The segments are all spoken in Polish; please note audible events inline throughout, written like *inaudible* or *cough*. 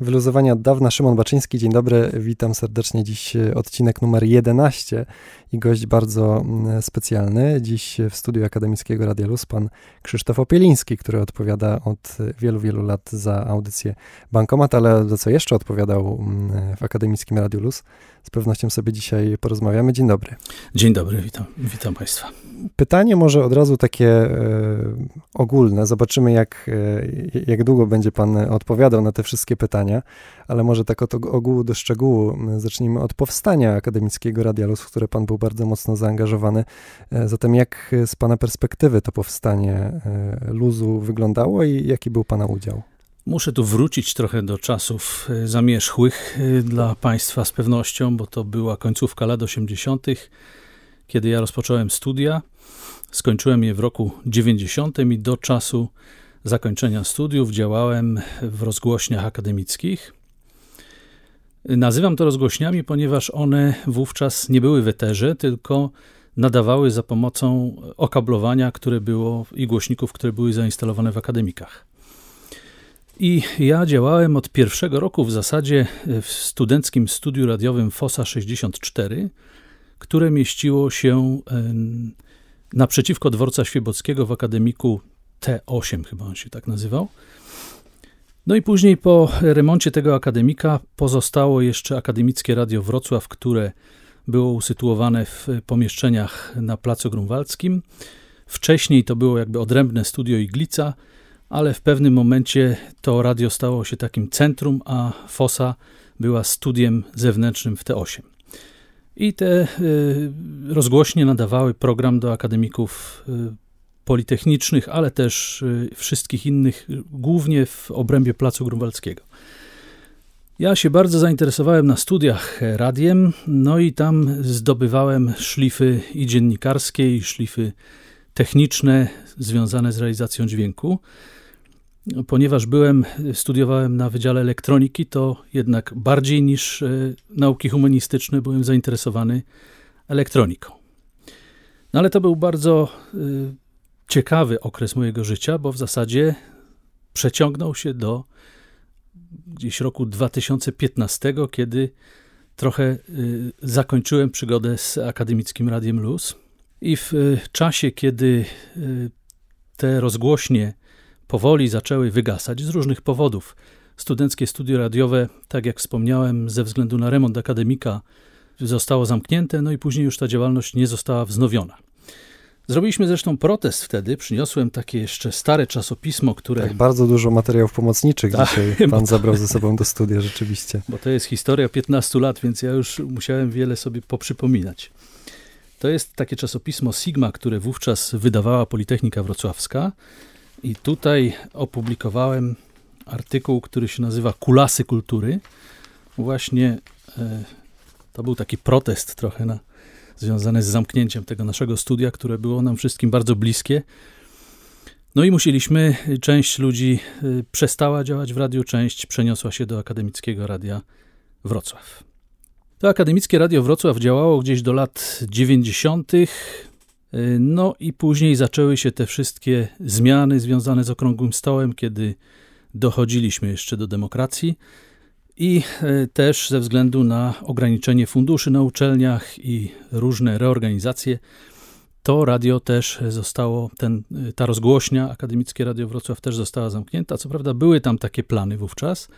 wyluzowania od dawna. Szymon Baczyński, dzień dobry, witam serdecznie. Dziś odcinek numer 11 i gość bardzo mm, specjalny. Dziś w studiu akademickiego Radia Luz pan Krzysztof Opieliński, który odpowiada od wielu, wielu lat za audycję Bankomat, ale za co jeszcze odpowiadał mm, w akademickim Radiu Luz, z pewnością sobie dzisiaj porozmawiamy. Dzień dobry. Dzień dobry, witam, witam państwa. Pytanie może od razu takie e, ogólne. Zobaczymy, jak, e, jak długo będzie Pan odpowiadał na te wszystkie pytania, ale może tak od ogółu do szczegółu. Zacznijmy od powstania Akademickiego Radia Luz, w które Pan był bardzo mocno zaangażowany. E, zatem jak z Pana perspektywy to powstanie Luzu wyglądało i jaki był Pana udział? Muszę tu wrócić trochę do czasów e, zamierzchłych e, dla Państwa z pewnością, bo to była końcówka lat 80., kiedy ja rozpocząłem studia. Skończyłem je w roku 90 i do czasu zakończenia studiów działałem w rozgłośniach akademickich. Nazywam to rozgłośniami, ponieważ one wówczas nie były w eterze, tylko nadawały za pomocą okablowania, które było i głośników, które były zainstalowane w akademikach. I ja działałem od pierwszego roku w zasadzie w studenckim studiu radiowym FOSA 64, które mieściło się naprzeciwko dworca Świebockiego w akademiku T8, chyba on się tak nazywał. No i później po remoncie tego akademika pozostało jeszcze Akademickie Radio Wrocław, które było usytuowane w pomieszczeniach na Placu Grunwaldzkim. Wcześniej to było jakby odrębne studio Iglica, ale w pewnym momencie to radio stało się takim centrum, a FOSA była studiem zewnętrznym w T8. I te y, rozgłośnie nadawały program do akademików y, politechnicznych, ale też y, wszystkich innych, głównie w obrębie Placu Grunwaldzkiego. Ja się bardzo zainteresowałem na studiach radiem, no i tam zdobywałem szlify i dziennikarskie, i szlify techniczne związane z realizacją dźwięku. Ponieważ byłem, studiowałem na Wydziale Elektroniki, to jednak bardziej niż e, nauki humanistyczne byłem zainteresowany elektroniką. No ale to był bardzo e, ciekawy okres mojego życia, bo w zasadzie przeciągnął się do gdzieś roku 2015, kiedy trochę e, zakończyłem przygodę z akademickim Radiem Luz. I w czasie, kiedy te rozgłośnie powoli zaczęły wygasać z różnych powodów. Studenckie studio radiowe, tak jak wspomniałem, ze względu na remont akademika zostało zamknięte, no i później już ta działalność nie została wznowiona. Zrobiliśmy zresztą protest wtedy, przyniosłem takie jeszcze stare czasopismo, które... Tak, bardzo dużo materiałów pomocniczych tak, dzisiaj pan zabrał ze sobą do studia, rzeczywiście. Bo to jest historia 15 lat, więc ja już musiałem wiele sobie poprzypominać. To jest takie czasopismo Sigma, które wówczas wydawała Politechnika Wrocławska. I tutaj opublikowałem artykuł, który się nazywa Kulasy Kultury. Właśnie e, to był taki protest trochę na, związany z zamknięciem tego naszego studia, które było nam wszystkim bardzo bliskie. No i musieliśmy, część ludzi e, przestała działać w radiu, część przeniosła się do Akademickiego Radia Wrocław. To Akademickie Radio Wrocław działało gdzieś do lat 90. No i później zaczęły się te wszystkie zmiany związane z okrągłym stołem, kiedy dochodziliśmy jeszcze do demokracji i e, też ze względu na ograniczenie funduszy na uczelniach i różne reorganizacje, to radio też zostało, ten, ta rozgłośnia, Akademickie Radio Wrocław też została zamknięta. Co prawda były tam takie plany wówczas,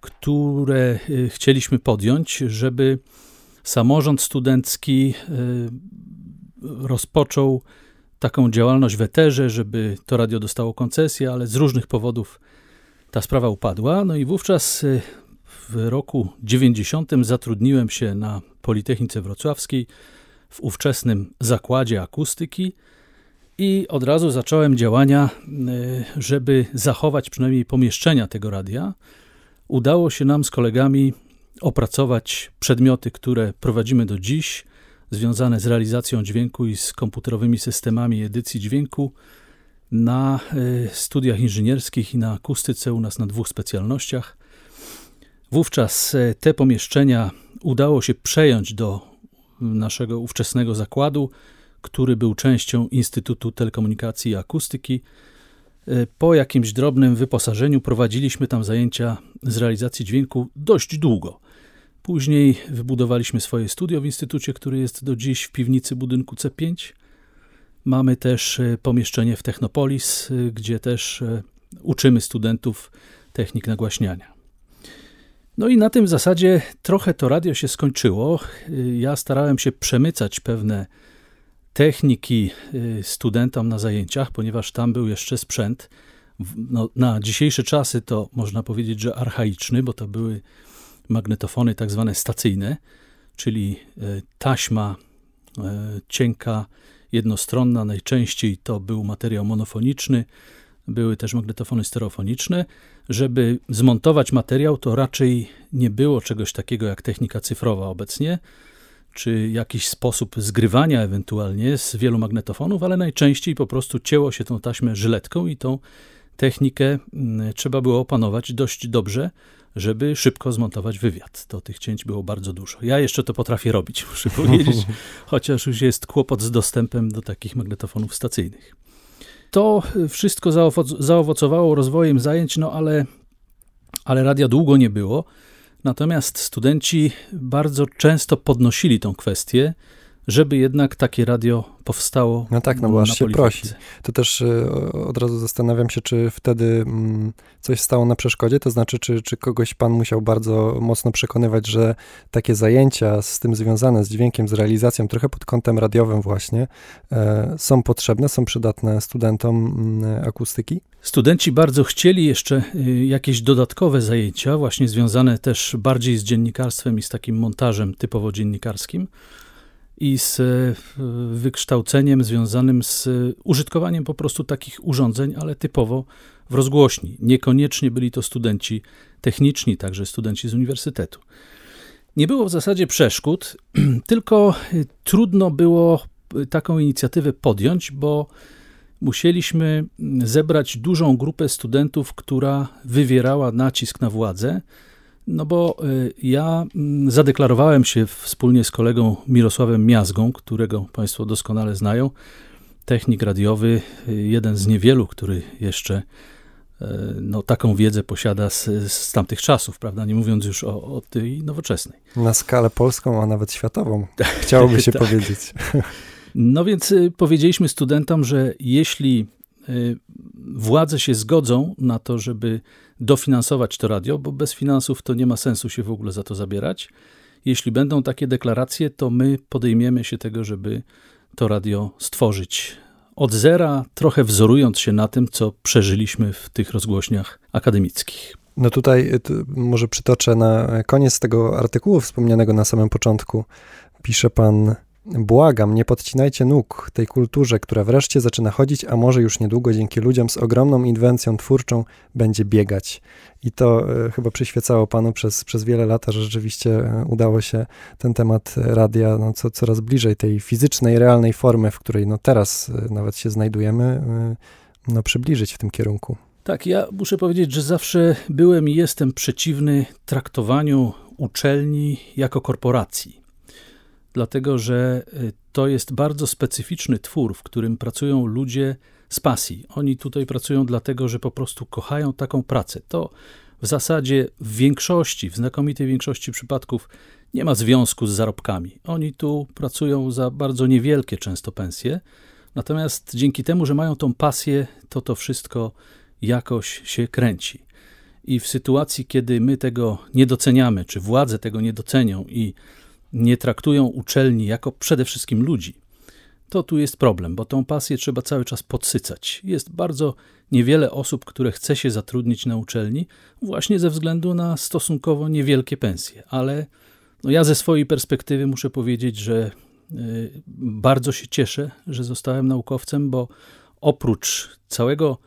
które chcieliśmy podjąć, żeby samorząd studencki rozpoczął taką działalność w eterze, żeby to radio dostało koncesję, ale z różnych powodów ta sprawa upadła. No i wówczas y, w roku 90 zatrudniłem się na Politechnice Wrocławskiej w ówczesnym zakładzie akustyki i od razu zacząłem działania, y, żeby zachować przynajmniej pomieszczenia tego radia. Udało się nam z kolegami opracować przedmioty, które prowadzimy do dziś – związane z realizacją dźwięku i z komputerowymi systemami edycji dźwięku na e, studiach inżynierskich i na akustyce u nas na dwóch specjalnościach. Wówczas e, te pomieszczenia udało się przejąć do naszego ówczesnego zakładu, który był częścią Instytutu Telekomunikacji i Akustyki. Po jakimś drobnym wyposażeniu prowadziliśmy tam zajęcia z realizacji dźwięku dość długo. Później wybudowaliśmy swoje studio w instytucie, który jest do dziś w piwnicy budynku C5. Mamy też e, pomieszczenie w Technopolis, e, gdzie też e, uczymy studentów technik nagłaśniania. No i na tym zasadzie trochę to radio się skończyło. Ja starałem się przemycać pewne techniki studentom na zajęciach, ponieważ tam był jeszcze sprzęt. No, na dzisiejsze czasy to można powiedzieć, że archaiczny, bo to były magnetofony tak zwane stacyjne, czyli taśma cienka jednostronna, najczęściej to był materiał monofoniczny, były też magnetofony stereofoniczne. Żeby zmontować materiał, to raczej nie było czegoś takiego jak technika cyfrowa obecnie, czy jakiś sposób zgrywania ewentualnie z wielu magnetofonów, ale najczęściej po prostu cięło się tą taśmę żyletką i tą technikę mm, trzeba było opanować dość dobrze, żeby szybko zmontować wywiad. To tych cięć było bardzo dużo. Ja jeszcze to potrafię robić, *laughs* muszę powiedzieć, *laughs* chociaż już jest kłopot z dostępem do takich magnetofonów stacyjnych. To wszystko zaowocowało rozwojem zajęć, no ale, ale radia długo nie było. Natomiast studenci bardzo często podnosili tą kwestię żeby jednak takie radio powstało. No tak, no bo aż się prosi. To też y, od razu zastanawiam się, czy wtedy mm, coś stało na przeszkodzie, to znaczy, czy, czy kogoś pan musiał bardzo mocno przekonywać, że takie zajęcia z tym związane, z dźwiękiem, z realizacją, trochę pod kątem radiowym właśnie, e, są potrzebne, są przydatne studentom mm, akustyki? Studenci bardzo chcieli jeszcze y, jakieś dodatkowe zajęcia, właśnie związane też bardziej z dziennikarstwem i z takim montażem typowo dziennikarskim i z e, wykształceniem związanym z użytkowaniem po prostu takich urządzeń, ale typowo w rozgłośni. Niekoniecznie byli to studenci techniczni, także studenci z uniwersytetu. Nie było w zasadzie przeszkód, *clears throat* tylko trudno było taką inicjatywę podjąć, bo musieliśmy zebrać dużą grupę studentów, która wywierała nacisk na władzę no bo y, ja mm, zadeklarowałem się wspólnie z kolegą Mirosławem Miazgą, którego Państwo doskonale znają, technik radiowy, y, jeden z niewielu, który jeszcze y, no, taką wiedzę posiada z, z tamtych czasów, prawda? Nie mówiąc już o, o tej nowoczesnej. Na skalę polską, a nawet światową, *laughs* chciałoby się tak. powiedzieć. No więc powiedzieliśmy studentom, że jeśli władze się zgodzą na to, żeby dofinansować to radio, bo bez finansów to nie ma sensu się w ogóle za to zabierać. Jeśli będą takie deklaracje, to my podejmiemy się tego, żeby to radio stworzyć od zera, trochę wzorując się na tym, co przeżyliśmy w tych rozgłośniach akademickich. No tutaj może przytoczę na koniec tego artykułu wspomnianego na samym początku. Pisze pan Błagam, nie podcinajcie nóg tej kulturze, która wreszcie zaczyna chodzić, a może już niedługo dzięki ludziom z ogromną inwencją twórczą będzie biegać. I to e, chyba przyświecało panu przez, przez wiele lat, że rzeczywiście e, udało się ten temat radia no, co, coraz bliżej tej fizycznej, realnej formy, w której no, teraz e, nawet się znajdujemy, e, no, przybliżyć w tym kierunku. Tak, ja muszę powiedzieć, że zawsze byłem i jestem przeciwny traktowaniu uczelni jako korporacji dlatego że y, to jest bardzo specyficzny twór, w którym pracują ludzie z pasji. Oni tutaj pracują dlatego, że po prostu kochają taką pracę. To w zasadzie w większości, w znakomitej większości przypadków nie ma związku z zarobkami. Oni tu pracują za bardzo niewielkie często pensje, natomiast dzięki temu, że mają tą pasję, to to wszystko jakoś się kręci. I w sytuacji, kiedy my tego nie doceniamy, czy władze tego nie docenią i nie traktują uczelni jako przede wszystkim ludzi, to tu jest problem, bo tą pasję trzeba cały czas podsycać. Jest bardzo niewiele osób, które chce się zatrudnić na uczelni, właśnie ze względu na stosunkowo niewielkie pensje. Ale no ja ze swojej perspektywy muszę powiedzieć, że y, bardzo się cieszę, że zostałem naukowcem, bo oprócz całego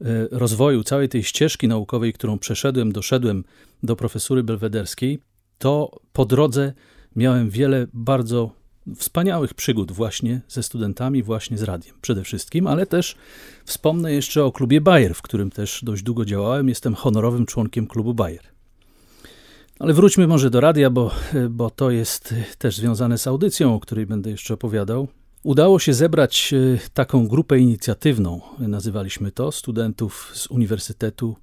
y, rozwoju, całej tej ścieżki naukowej, którą przeszedłem, doszedłem do profesury belwederskiej, to po drodze miałem wiele bardzo wspaniałych przygód właśnie ze studentami, właśnie z radiem przede wszystkim, ale też wspomnę jeszcze o klubie Bayer, w którym też dość długo działałem. Jestem honorowym członkiem klubu Bayer. Ale wróćmy może do radia, bo, bo to jest też związane z audycją, o której będę jeszcze opowiadał. Udało się zebrać e, taką grupę inicjatywną, nazywaliśmy to, studentów z uniwersytetu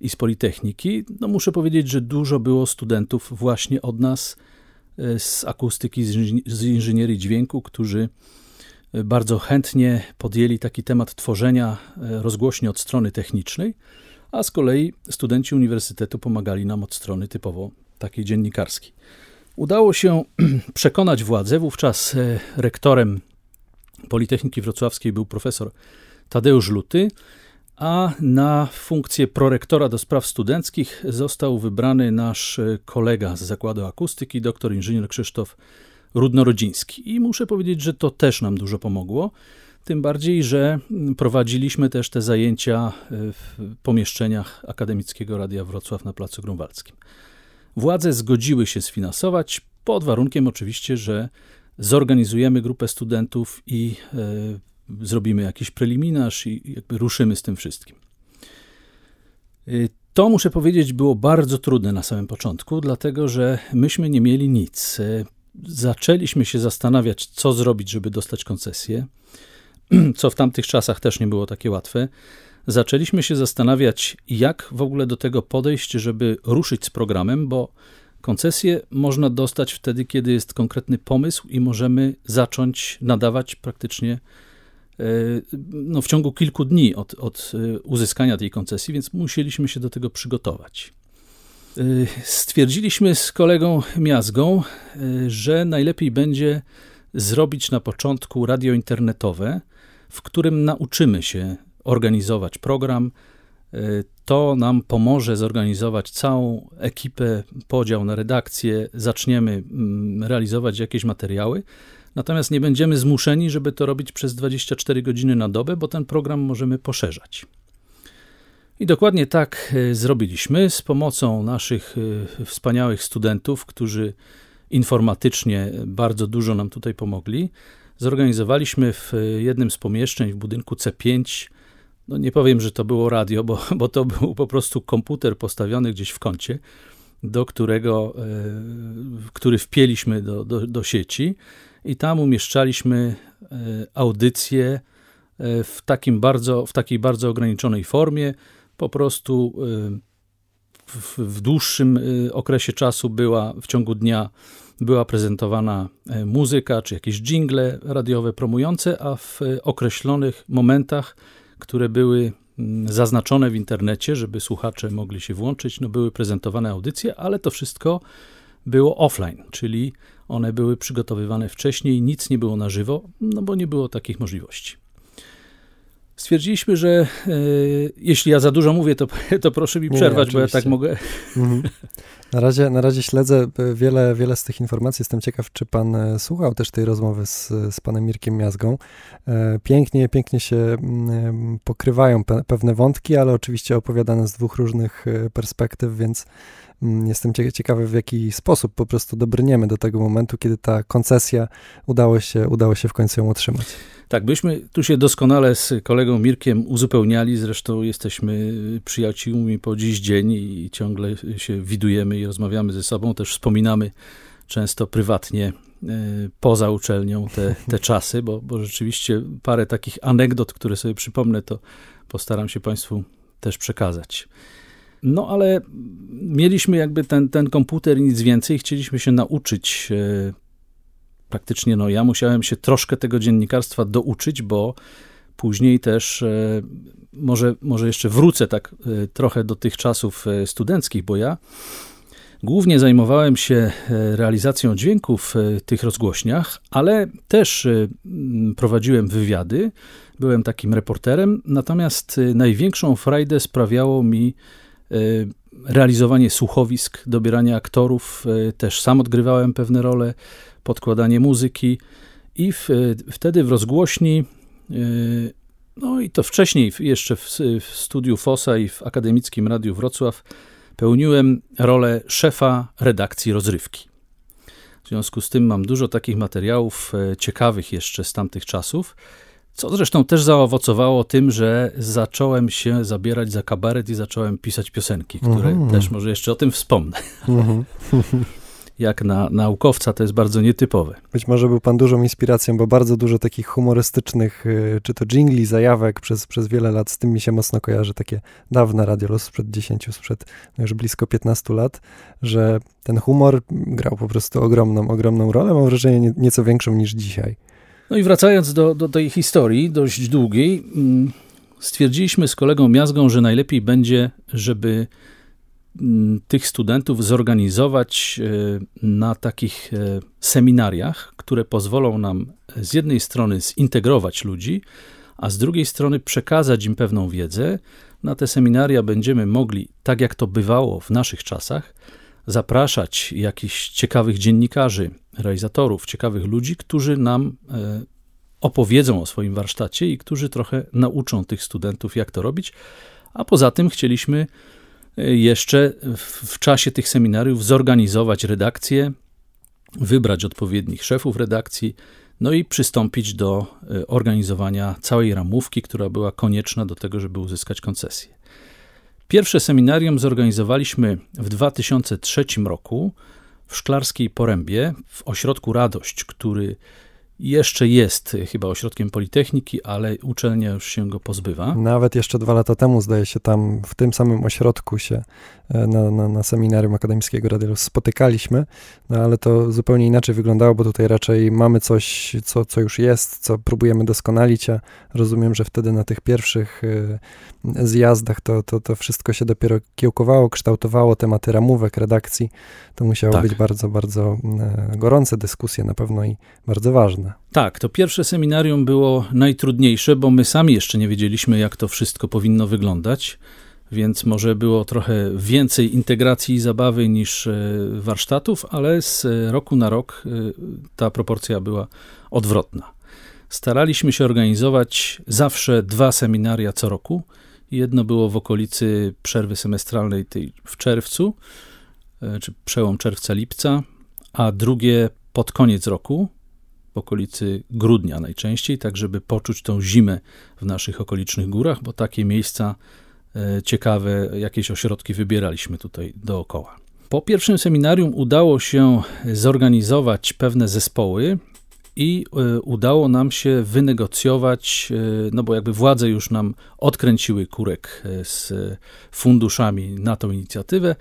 i z Politechniki. No muszę powiedzieć, że dużo było studentów właśnie od nas z akustyki, z inżynierii dźwięku, którzy e, bardzo chętnie podjęli taki temat tworzenia rozgłośni od strony technicznej, a z kolei studenci uniwersytetu pomagali nam od strony typowo takiej dziennikarskiej. Udało się *clears throat* przekonać władze, wówczas rektorem Politechniki Wrocławskiej był profesor Tadeusz Luty, a na funkcję prorektora do spraw studenckich został wybrany nasz kolega z Zakładu Akustyki, doktor inżynier Krzysztof Rudnorodziński. I muszę powiedzieć, że to też nam dużo pomogło. Tym bardziej, że prowadziliśmy też te zajęcia w pomieszczeniach Akademickiego Radia Wrocław na Placu Grunwaldzkim. Władze zgodziły się sfinansować, pod warunkiem oczywiście, że zorganizujemy grupę studentów i e, zrobimy jakiś preliminarz i jakby ruszymy z tym wszystkim. E, to muszę powiedzieć było bardzo trudne na samym początku, dlatego że myśmy nie mieli nic. E, zaczęliśmy się zastanawiać, co zrobić, żeby dostać koncesję, *clears throat* co w tamtych czasach też nie było takie łatwe. Zaczęliśmy się zastanawiać, jak w ogóle do tego podejść, żeby ruszyć z programem, bo Koncesję można dostać wtedy, kiedy jest konkretny pomysł i możemy zacząć nadawać praktycznie no, w ciągu kilku dni od, od e, uzyskania tej koncesji, więc musieliśmy się do tego przygotować. E, stwierdziliśmy z kolegą Miazgą, że najlepiej będzie zrobić na początku radio internetowe, w którym nauczymy się organizować program, to nam pomoże zorganizować całą ekipę, podział na redakcję, zaczniemy mm, realizować jakieś materiały. Natomiast nie będziemy zmuszeni, żeby to robić przez 24 godziny na dobę, bo ten program możemy poszerzać. I dokładnie tak e, zrobiliśmy z pomocą naszych e, wspaniałych studentów, którzy informatycznie bardzo dużo nam tutaj pomogli. Zorganizowaliśmy w jednym z pomieszczeń w budynku C5 no nie powiem, że to było radio, bo, *laughs* bo to był po prostu komputer postawiony gdzieś w kącie, do którego, e, który wpięliśmy do, do, do sieci i tam umieszczaliśmy e, audycje e, w, takim bardzo, w takiej bardzo ograniczonej formie. Po prostu w, w dłuższym okresie czasu była w ciągu dnia była prezentowana muzyka czy jakieś jingle radiowe promujące, a w określonych momentach które były mm, zaznaczone w internecie, żeby słuchacze mogli się włączyć. No, były prezentowane audycje, ale to wszystko było offline, czyli one były przygotowywane wcześniej, nic nie było na żywo, no bo nie było takich możliwości. Stwierdziliśmy, że e, jeśli ja za dużo mówię, to, *laughs* to proszę mi przerwać, nie, bo ja tak mogę. Mhm. Na, razie, na razie śledzę e, wiele, wiele z tych informacji. Jestem ciekaw, czy pan e, słuchał też tej rozmowy z, z panem Mirkiem Miazgą. Pięknie, pięknie się mm, pokrywają pe pewne wątki, ale oczywiście opowiadane z dwóch różnych perspektyw, więc jestem ciekawy, w jaki sposób po prostu dobrniemy do tego momentu, kiedy ta koncesja udało się, udało się w końcu ją otrzymać. Tak, byśmy tu się doskonale z kolegą Mirkiem uzupełniali, zresztą jesteśmy przyjaciółmi po dziś dzień i ciągle się widujemy i rozmawiamy ze sobą, też wspominamy często prywatnie e, poza uczelnią te, te *laughs* czasy, bo, bo rzeczywiście parę takich anegdot, które sobie przypomnę, to postaram się Państwu też przekazać. No ale mieliśmy jakby ten, ten komputer i nic więcej, chcieliśmy się nauczyć e, praktycznie no, ja musiałem się troszkę tego dziennikarstwa douczyć, bo później też e, może, może jeszcze wrócę tak e, trochę do tych czasów studenckich, bo ja głównie zajmowałem się realizacją dźwięków w tych rozgłośniach, ale też prowadziłem wywiady, byłem takim reporterem, natomiast największą frajdę sprawiało mi realizowanie słuchowisk, dobieranie aktorów, też sam odgrywałem pewne role, podkładanie muzyki i w, wtedy w rozgłośni, e, no i to wcześniej jeszcze w, w studiu FOSA i w Akademickim Radiu Wrocław pełniłem rolę szefa redakcji rozrywki. W związku z tym mam dużo takich materiałów e, ciekawych jeszcze z tamtych czasów, co zresztą też zaowocowało tym, że zacząłem się zabierać za kabaret i zacząłem pisać piosenki, które mhm. też może jeszcze o tym wspomnę. Mhm. *laughs* jak na naukowca to jest bardzo nietypowe. Być może był pan dużą inspiracją, bo bardzo dużo takich humorystycznych, y, czy to jingli, zajawek przez, przez wiele lat, z tym mi się mocno kojarzy, takie dawne Radio sprzed 10, sprzed no już blisko 15 lat, że ten humor grał po prostu ogromną, ogromną rolę, mam wrażenie nie, nieco większą niż dzisiaj. No i wracając do, do tej historii, dość długiej, mm, stwierdziliśmy z kolegą Miazgą, że najlepiej będzie, żeby mm, tych studentów zorganizować e, na takich e, seminariach, które pozwolą nam z jednej strony zintegrować ludzi, a z drugiej strony przekazać im pewną wiedzę. Na te seminaria będziemy mogli, tak jak to bywało w naszych czasach, zapraszać jakichś ciekawych dziennikarzy, realizatorów, ciekawych ludzi, którzy nam e, opowiedzą o swoim warsztacie i którzy trochę nauczą tych studentów, jak to robić. A poza tym chcieliśmy e, jeszcze w czasie tych seminariów zorganizować redakcję, wybrać odpowiednich szefów redakcji, no i przystąpić do e, organizowania całej ramówki, która była konieczna do tego, żeby uzyskać koncesję. Pierwsze seminarium zorganizowaliśmy w 2003 roku w Szklarskiej Porębie, w ośrodku Radość, który jeszcze jest chyba ośrodkiem Politechniki, ale uczelnia już się go pozbywa. Nawet jeszcze dwa lata temu, zdaje się, tam w tym samym ośrodku się e, na, na, na seminarium akademickiego Radiolus spotykaliśmy, no ale to zupełnie inaczej wyglądało, bo tutaj raczej mamy coś, co, co już jest, co próbujemy doskonalić, a rozumiem, że wtedy na tych pierwszych e, zjazdach to, to, to wszystko się dopiero kiełkowało, kształtowało, tematy ramówek, redakcji. To musiało tak. być bardzo, bardzo e, gorące dyskusje na pewno i bardzo ważne. Tak, to pierwsze seminarium było najtrudniejsze, bo my sami jeszcze nie wiedzieliśmy, jak to wszystko powinno wyglądać, więc może było trochę więcej integracji i zabawy niż e, warsztatów, ale z roku na rok e, ta proporcja była odwrotna. Staraliśmy się organizować zawsze dwa seminaria co roku. Jedno było w okolicy przerwy semestralnej tej w czerwcu, e, czy przełom czerwca-lipca, a drugie pod koniec roku, w okolicy grudnia najczęściej, tak żeby poczuć tą zimę w naszych okolicznych górach, bo takie miejsca e, ciekawe, jakieś ośrodki wybieraliśmy tutaj dookoła. Po pierwszym seminarium udało się zorganizować pewne zespoły i e, udało nam się wynegocjować, e, no bo jakby władze już nam odkręciły kurek z funduszami na tą inicjatywę,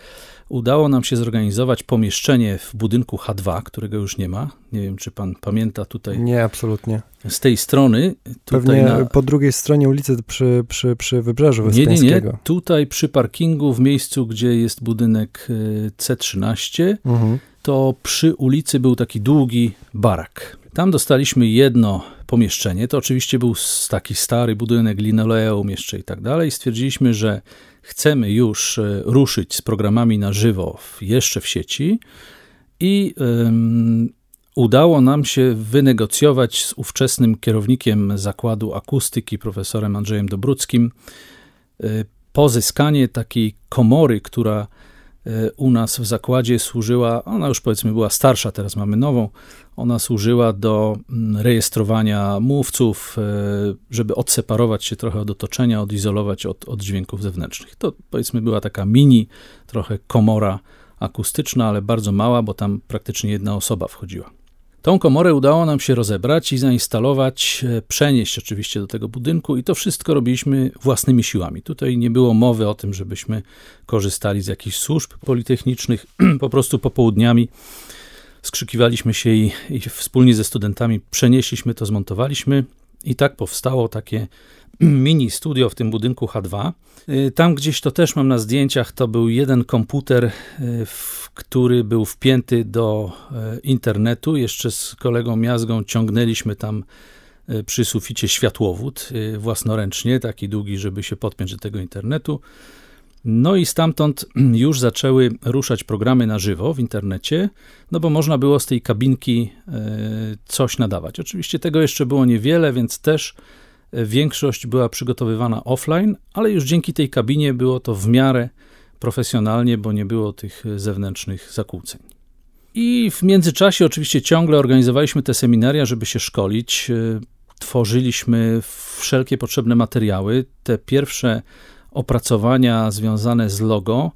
udało nam się zorganizować pomieszczenie w budynku H2, którego już nie ma. Nie wiem, czy pan pamięta tutaj. Nie, absolutnie. Z tej strony. Pewnie na... po drugiej stronie ulicy przy, przy, przy wybrzeżu Wyspiańskiego. Nie, nie, nie. Tutaj przy parkingu, w miejscu, gdzie jest budynek e, C13, mhm. to przy ulicy był taki długi barak. Tam dostaliśmy jedno pomieszczenie. To oczywiście był taki stary budynek, linoleum jeszcze i tak dalej. Stwierdziliśmy, że chcemy już e, ruszyć z programami na żywo jeszcze w sieci i um, udało nam się wynegocjować z ówczesnym kierownikiem zakładu akustyki, profesorem Andrzejem Dobruckim, e, pozyskanie takiej komory, która u nas w zakładzie służyła, ona już powiedzmy była starsza, teraz mamy nową, ona służyła do mm, rejestrowania mówców, e, żeby odseparować się trochę od otoczenia, odizolować od, od dźwięków zewnętrznych. To powiedzmy była taka mini, trochę komora akustyczna, ale bardzo mała, bo tam praktycznie jedna osoba wchodziła. Tą komorę udało nam się rozebrać i zainstalować, e, przenieść oczywiście do tego budynku, i to wszystko robiliśmy własnymi siłami. Tutaj nie było mowy o tym, żebyśmy korzystali z jakichś służb politechnicznych, *clears throat* po prostu popołudniami skrzykiwaliśmy się i, i wspólnie ze studentami przenieśliśmy to, zmontowaliśmy i tak powstało takie mini studio w tym budynku H2. Y, tam gdzieś to też mam na zdjęciach, to był jeden komputer, y, który był wpięty do y, internetu. Jeszcze z kolegą Miazgą ciągnęliśmy tam przy suficie światłowód własnoręcznie, taki długi, żeby się podpiąć do tego internetu. No i stamtąd już zaczęły ruszać programy na żywo w internecie, no bo można było z tej kabinki coś nadawać. Oczywiście tego jeszcze było niewiele, więc też większość była przygotowywana offline, ale już dzięki tej kabinie było to w miarę profesjonalnie, bo nie było tych zewnętrznych zakłóceń. I w międzyczasie oczywiście ciągle organizowaliśmy te seminaria, żeby się szkolić. E, tworzyliśmy wszelkie potrzebne materiały. Te pierwsze opracowania związane z logo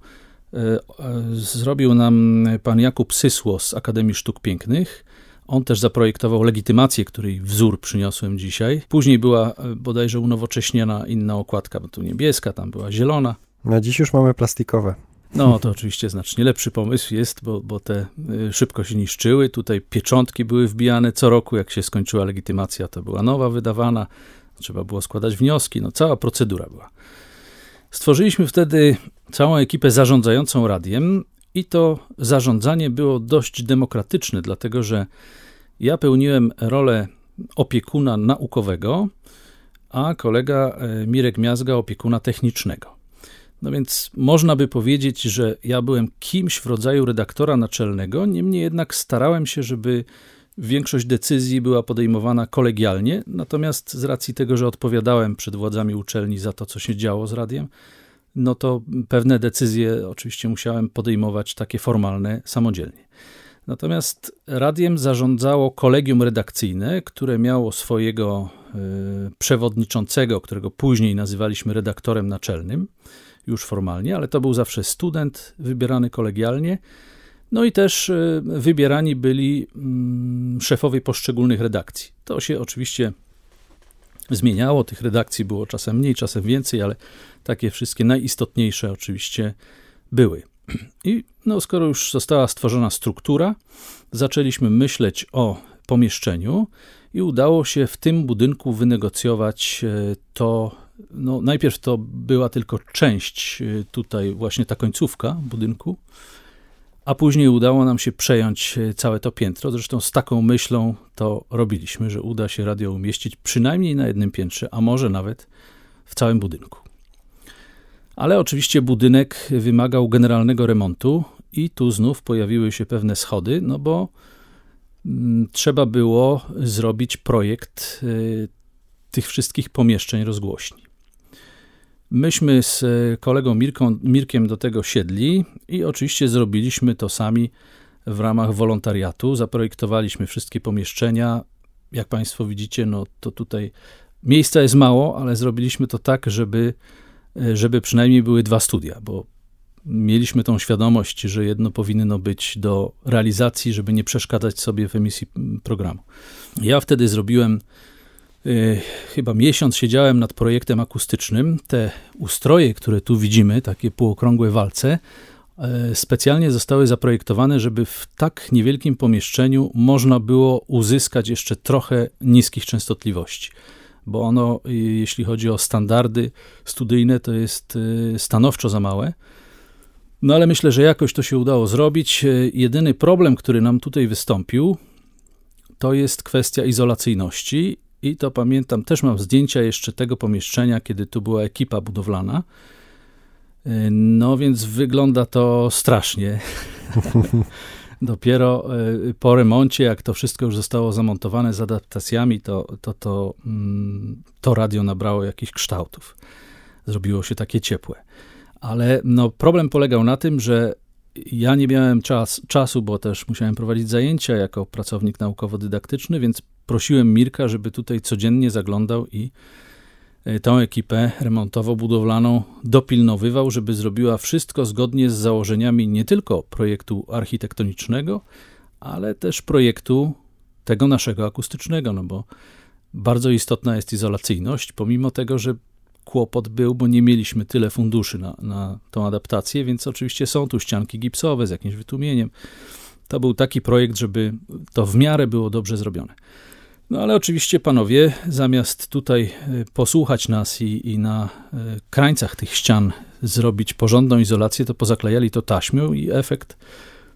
zrobił nam pan Jakub Sysło z Akademii Sztuk Pięknych. On też zaprojektował legitymację, której wzór przyniosłem dzisiaj. Później była bodajże unowocześniona inna okładka, bo tu niebieska, tam była zielona. Na dziś już mamy plastikowe. No, to oczywiście znacznie lepszy pomysł jest, bo, bo te y, szybko się niszczyły. Tutaj pieczątki były wbijane co roku. Jak się skończyła legitymacja, to była nowa wydawana. Trzeba było składać wnioski. No, cała procedura była. Stworzyliśmy wtedy całą ekipę zarządzającą radiem i to zarządzanie było dość demokratyczne, dlatego że ja pełniłem rolę opiekuna naukowego, a kolega y, Mirek Miazga opiekuna technicznego. No więc można by powiedzieć, że ja byłem kimś w rodzaju redaktora naczelnego, niemniej jednak starałem się, żeby większość decyzji była podejmowana kolegialnie, natomiast z racji tego, że odpowiadałem przed władzami uczelni za to, co się działo z radiem, no to pewne decyzje oczywiście musiałem podejmować takie formalne samodzielnie. Natomiast radiem zarządzało kolegium redakcyjne, które miało swojego y, przewodniczącego, którego później nazywaliśmy redaktorem naczelnym już formalnie, ale to był zawsze student wybierany kolegialnie. No i też e, wybierani byli mm, szefowie poszczególnych redakcji. To się oczywiście zmieniało, tych redakcji było czasem mniej, czasem więcej, ale takie wszystkie najistotniejsze oczywiście były. I no, skoro już została stworzona struktura, zaczęliśmy myśleć o pomieszczeniu i udało się w tym budynku wynegocjować e, to no, najpierw to była tylko część y, tutaj, właśnie ta końcówka budynku, a później udało nam się przejąć y, całe to piętro. Zresztą z taką myślą to robiliśmy, że uda się radio umieścić przynajmniej na jednym piętrze, a może nawet w całym budynku. Ale oczywiście budynek wymagał generalnego remontu i tu znów pojawiły się pewne schody, no bo mm, trzeba było zrobić projekt y, tych wszystkich pomieszczeń rozgłośni. Myśmy z kolegą Mirką, Mirkiem do tego siedli i oczywiście zrobiliśmy to sami w ramach wolontariatu. Zaprojektowaliśmy wszystkie pomieszczenia. Jak Państwo widzicie, no to tutaj miejsca jest mało, ale zrobiliśmy to tak, żeby, żeby przynajmniej były dwa studia, bo mieliśmy tą świadomość, że jedno powinno być do realizacji, żeby nie przeszkadzać sobie w emisji programu. Ja wtedy zrobiłem Y, chyba miesiąc siedziałem nad projektem akustycznym. Te ustroje, które tu widzimy, takie półokrągłe walce, y, specjalnie zostały zaprojektowane, żeby w tak niewielkim pomieszczeniu można było uzyskać jeszcze trochę niskich częstotliwości. Bo ono, y, jeśli chodzi o standardy studyjne, to jest stanowczo za małe. No ale myślę, że jakoś to się udało zrobić. Jedyny problem, który nam tutaj wystąpił, to jest kwestia izolacyjności i to pamiętam, też mam zdjęcia jeszcze tego pomieszczenia, kiedy tu była ekipa budowlana. Y, no więc wygląda to strasznie. *laughs* Dopiero y, po remoncie, jak to wszystko już zostało zamontowane z adaptacjami, to, to, to, mm, to radio nabrało jakichś kształtów. Zrobiło się takie ciepłe. Ale no, problem polegał na tym, że ja nie miałem czas, czasu, bo też musiałem prowadzić zajęcia jako pracownik naukowo-dydaktyczny, więc prosiłem Mirka, żeby tutaj codziennie zaglądał i e, tę ekipę remontowo-budowlaną dopilnowywał, żeby zrobiła wszystko zgodnie z założeniami nie tylko projektu architektonicznego, ale też projektu tego naszego akustycznego, no bo bardzo istotna jest izolacyjność, pomimo tego, że kłopot był, bo nie mieliśmy tyle funduszy na, na tą adaptację, więc oczywiście są tu ścianki gipsowe z jakimś wytłumieniem. To był taki projekt, żeby to w miarę było dobrze zrobione. No ale oczywiście panowie, zamiast tutaj e, posłuchać nas i, i na e, krańcach tych ścian zrobić porządną izolację, to pozaklejali to taśmią i efekt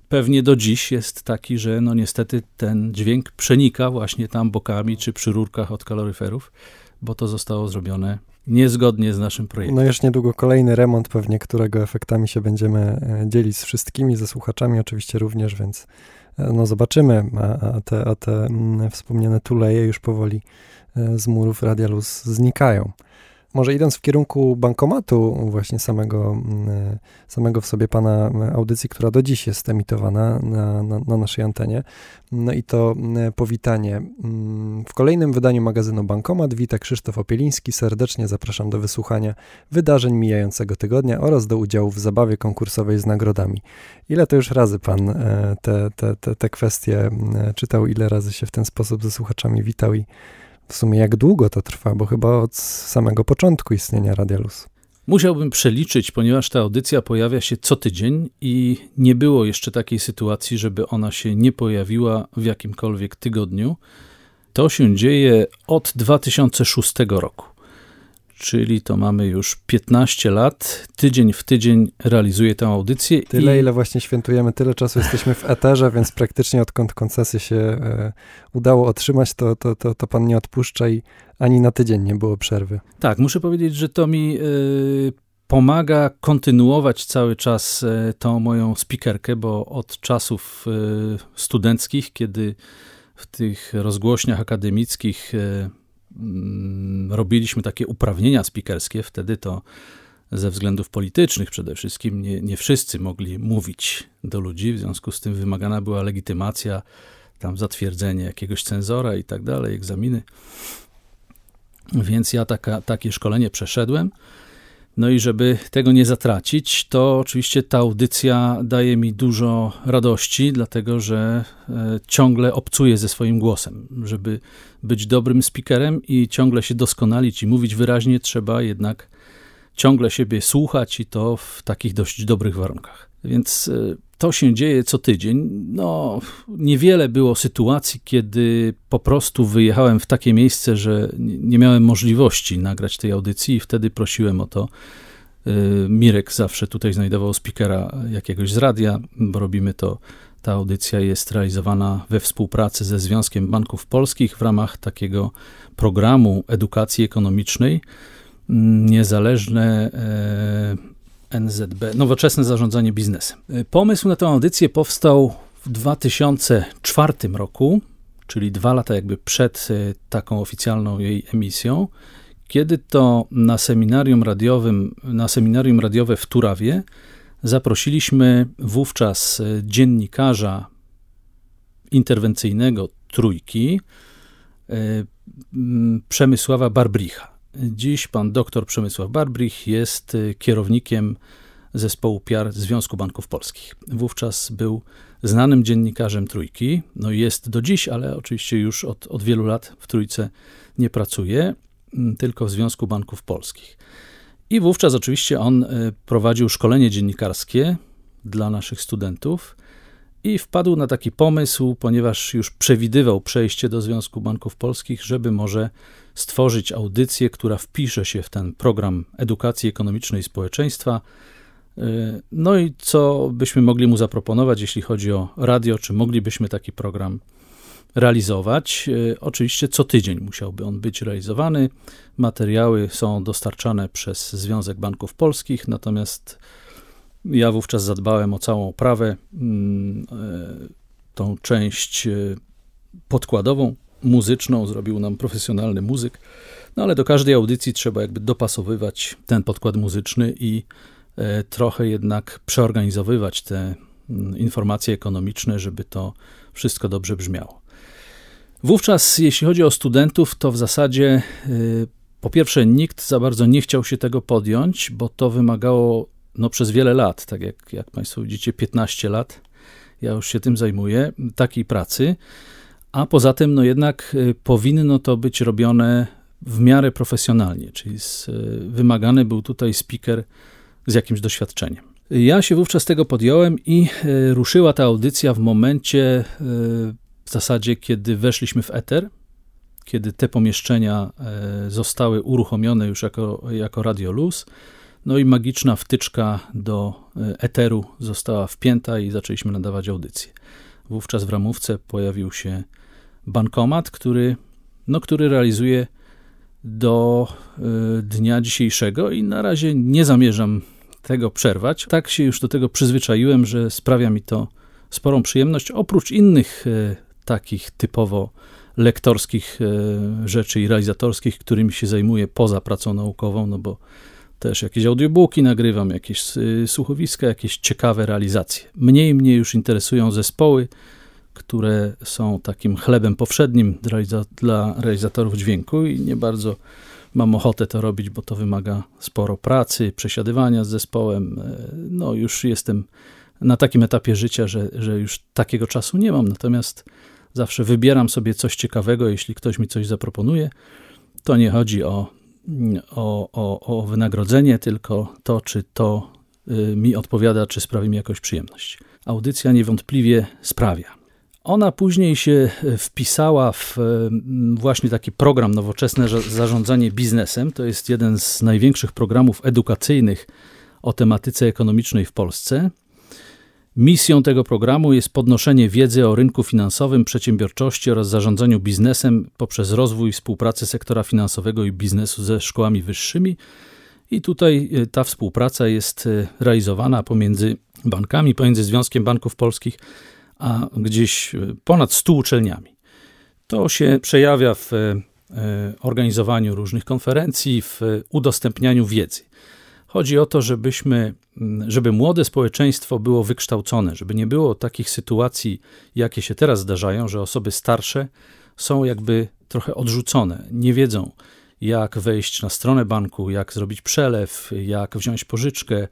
pewnie do dziś jest taki, że no niestety ten dźwięk przenika właśnie tam bokami czy przy rurkach od kaloryferów, bo to zostało zrobione niezgodnie z naszym projektem. No już niedługo kolejny remont pewnie, którego efektami się będziemy e, dzielić z wszystkimi, ze słuchaczami oczywiście również, więc e, no zobaczymy, a, a te, a te mm, wspomniane tuleje już powoli e, z murów Radia Luz znikają. Może idąc w kierunku bankomatu, właśnie samego, mm, samego w sobie pana audycji, która do dziś jest emitowana na, na, na naszej antenie, no i to mm, powitanie. Mm, w kolejnym wydaniu magazynu Bankomat wita Krzysztof Opieliński. Serdecznie zapraszam do wysłuchania wydarzeń mijającego tygodnia oraz do udziału w zabawie konkursowej z nagrodami. Ile to już razy pan e, te, te, te, te kwestie czytał, ile razy się w ten sposób ze słuchaczami witał i w sumie jak długo to trwa, bo chyba od samego początku istnienia Radia Luz. Musiałbym przeliczyć, ponieważ ta audycja pojawia się co tydzień i nie było jeszcze takiej sytuacji, żeby ona się nie pojawiła w jakimkolwiek tygodniu. To się dzieje od 2006 roku czyli to mamy już 15 lat. Tydzień w tydzień realizuję tę audycję. Tyle, i... ile właśnie świętujemy, tyle czasu jesteśmy w eterze, więc praktycznie odkąd koncesję się e, udało otrzymać, to, to, to, to pan nie odpuszcza i ani na tydzień nie było przerwy. Tak, muszę powiedzieć, że to mi e, pomaga kontynuować cały czas e, tą moją spikerkę, bo od czasów e, studenckich, kiedy w tych rozgłośniach akademickich robiliśmy takie uprawnienia spikerskie, wtedy to ze względów politycznych przede wszystkim nie, nie wszyscy mogli mówić do ludzi, w związku z tym wymagana była legitymacja, tam zatwierdzenie jakiegoś cenzora i tak dalej, egzaminy. Więc ja taka, takie szkolenie przeszedłem. No i żeby tego nie zatracić, to oczywiście ta audycja daje mi dużo radości, dlatego że e, ciągle obcuję ze swoim głosem. Żeby być dobrym speakerem i ciągle się doskonalić i mówić wyraźnie, trzeba jednak ciągle siebie słuchać i to w takich dość dobrych warunkach. Więc e, to się dzieje co tydzień. No, niewiele było sytuacji, kiedy po prostu wyjechałem w takie miejsce, że nie miałem możliwości nagrać tej audycji i wtedy prosiłem o to. Y, Mirek zawsze tutaj znajdował speakera jakiegoś z radia, bo robimy to. Ta audycja jest realizowana we współpracy ze Związkiem Banków Polskich w ramach takiego programu edukacji ekonomicznej. Mm, niezależne e, NZB, Nowoczesne Zarządzanie Biznesem. Y, pomysł na tę audycję powstał w 2004 roku, czyli dwa lata jakby przed y, taką oficjalną jej emisją, kiedy to na seminarium radiowym, na seminarium radiowe w Turawie zaprosiliśmy wówczas y, dziennikarza interwencyjnego Trójki, Przemysława Barbricha. Dziś pan dr Przemysław Barbrich jest y, kierownikiem zespołu PR Związku Banków Polskich. Wówczas był znanym dziennikarzem Trójki, no jest do dziś, ale oczywiście już od, od wielu lat w Trójce nie pracuje, mm, tylko w Związku Banków Polskich. I wówczas oczywiście on y, prowadził szkolenie dziennikarskie dla naszych studentów i wpadł na taki pomysł, ponieważ już przewidywał przejście do Związku Banków Polskich, żeby może stworzyć audycję, która wpisze się w ten program edukacji ekonomicznej społeczeństwa. Y, no i co byśmy mogli mu zaproponować, jeśli chodzi o radio, czy moglibyśmy taki program realizować? Y, oczywiście co tydzień musiałby on być realizowany. Materiały są dostarczane przez Związek Banków Polskich, natomiast ja wówczas zadbałem o całą oprawę, mm, y, tą część podkładową muzyczną, zrobił nam profesjonalny muzyk, no ale do każdej audycji trzeba jakby dopasowywać ten podkład muzyczny i e, trochę jednak przeorganizowywać te mm, informacje ekonomiczne, żeby to wszystko dobrze brzmiało. Wówczas, jeśli chodzi o studentów, to w zasadzie e, po pierwsze nikt za bardzo nie chciał się tego podjąć, bo to wymagało no, przez wiele lat, tak jak, jak Państwo widzicie, 15 lat, ja już się tym zajmuję, takiej pracy a poza tym, no jednak y, powinno to być robione w miarę profesjonalnie, czyli z, y, wymagany był tutaj speaker z jakimś doświadczeniem. Ja się wówczas tego podjąłem i y, ruszyła ta audycja w momencie w zasadzie, kiedy weszliśmy w eter, kiedy te pomieszczenia zostały uruchomione już jako, jako Radio Luz, no i magiczna wtyczka do eteru została wpięta i zaczęliśmy nadawać audycję. Wówczas w ramówce pojawił się bankomat, który, no, który realizuje do y, dnia dzisiejszego i na razie nie zamierzam tego przerwać. Tak się już do tego przyzwyczaiłem, że sprawia mi to sporą przyjemność. Oprócz innych y, takich typowo lektorskich rzeczy i realizatorskich, którymi się zajmuję poza pracą naukową, no bo też jakieś audiobooki nagrywam, jakieś słuchowiska, jakieś ciekawe realizacje. Mniej mnie już interesują zespoły, które są takim chlebem powszednim dla realizatorów dźwięku i nie bardzo mam ochotę to robić, bo to wymaga sporo pracy, przesiadywania z zespołem. E, no, już jestem na takim etapie życia, że, że już takiego czasu nie mam. Natomiast zawsze wybieram sobie coś ciekawego, jeśli ktoś mi coś zaproponuje. To nie chodzi o, o, o, o wynagrodzenie, tylko to, czy to y, mi odpowiada, czy sprawi mi jakąś przyjemność. Audycja niewątpliwie sprawia. Ona później się e, wpisała w e, właśnie taki program Nowoczesne Zarządzanie Biznesem. To jest jeden z największych programów edukacyjnych o tematyce ekonomicznej w Polsce. Misją tego programu jest podnoszenie wiedzy o rynku finansowym, przedsiębiorczości oraz zarządzaniu biznesem poprzez rozwój współpracy sektora finansowego i biznesu ze szkołami wyższymi. I tutaj e, ta współpraca jest realizowana pomiędzy bankami, pomiędzy Związkiem Banków Polskich a gdzieś e, ponad 100 uczelniami. To się przejawia w organizowaniu różnych konferencji, w udostępnianiu wiedzy. Chodzi o to, żebyśmy, żeby młode społeczeństwo było wykształcone, żeby nie było takich sytuacji, jakie się teraz zdarzają, że osoby starsze są jakby trochę odrzucone, nie wiedzą, jak wejść na stronę banku, jak zrobić przelew, jak wziąć pożyczkę,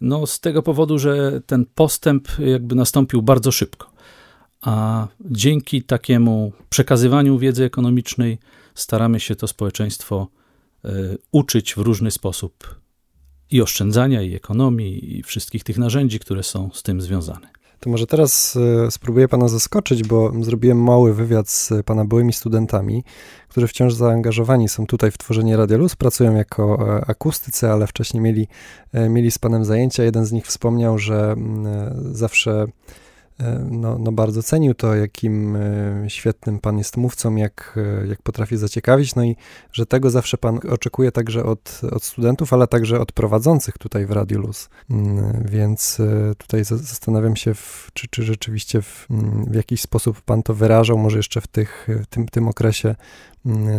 no, z tego powodu, że ten postęp jakby nastąpił bardzo szybko. A dzięki takiemu przekazywaniu wiedzy ekonomicznej staramy się to społeczeństwo y, uczyć w różny sposób i oszczędzania, i ekonomii, i wszystkich tych narzędzi, które są z tym związane. To może teraz e, spróbuję pana zaskoczyć, bo zrobiłem mały wywiad z pana byłymi studentami, którzy wciąż zaangażowani są tutaj w tworzenie Radiolus, pracują jako e, akustycy, ale wcześniej mieli, e, mieli z panem zajęcia. Jeden z nich wspomniał, że mm, zawsze no, no bardzo cenił to, jakim e, świetnym pan jest mówcą, jak, e, jak potrafi zaciekawić, no i że tego zawsze pan oczekuje także od, od studentów, ale także od prowadzących tutaj w Radiu Luz. Mm, więc tutaj zastanawiam się, w, czy, czy rzeczywiście w, mm, w jakiś sposób pan to wyrażał, może jeszcze w tych, w tym, tym okresie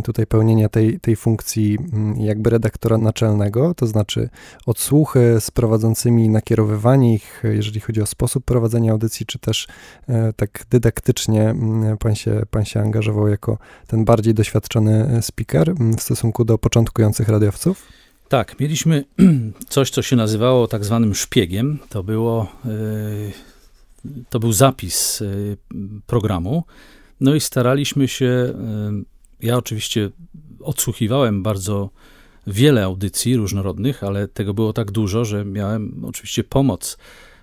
tutaj pełnienia tej, tej funkcji mm, jakby redaktora naczelnego, to znaczy odsłuchy z prowadzącymi, nakierowywanie ich, jeżeli chodzi o sposób prowadzenia audycji, czy też e, tak dydaktycznie mm, pan się, pan się angażował jako ten bardziej doświadczony e, speaker w stosunku do początkujących radiowców? Tak, mieliśmy *clears throat* coś, co się nazywało tak zwanym szpiegiem. To było, e, to był zapis programu. No i staraliśmy się ja oczywiście odsłuchiwałem bardzo wiele audycji różnorodnych, ale tego było tak dużo, że miałem oczywiście pomoc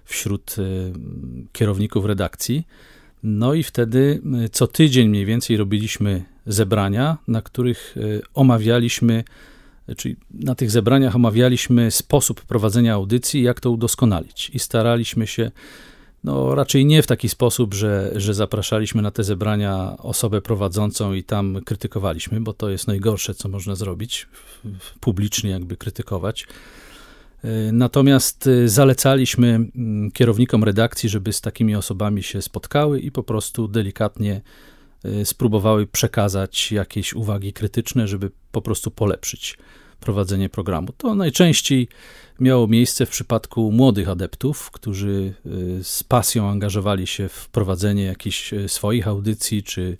wśród y, kierowników redakcji. No i wtedy y, co tydzień mniej więcej robiliśmy zebrania, na których y, omawialiśmy, czyli na tych zebraniach omawialiśmy sposób prowadzenia audycji, jak to udoskonalić. I staraliśmy się no, raczej nie w taki sposób, że, że zapraszaliśmy na te zebrania osobę prowadzącą i tam krytykowaliśmy, bo to jest najgorsze, co można zrobić, publicznie jakby krytykować. E, natomiast e, zalecaliśmy kierownikom redakcji, żeby z takimi osobami się spotkały i po prostu delikatnie e, spróbowały przekazać jakieś uwagi krytyczne, żeby po prostu polepszyć prowadzenie programu. To najczęściej miało miejsce w przypadku młodych adeptów, którzy y, z pasją angażowali się w prowadzenie jakichś y, swoich audycji czy,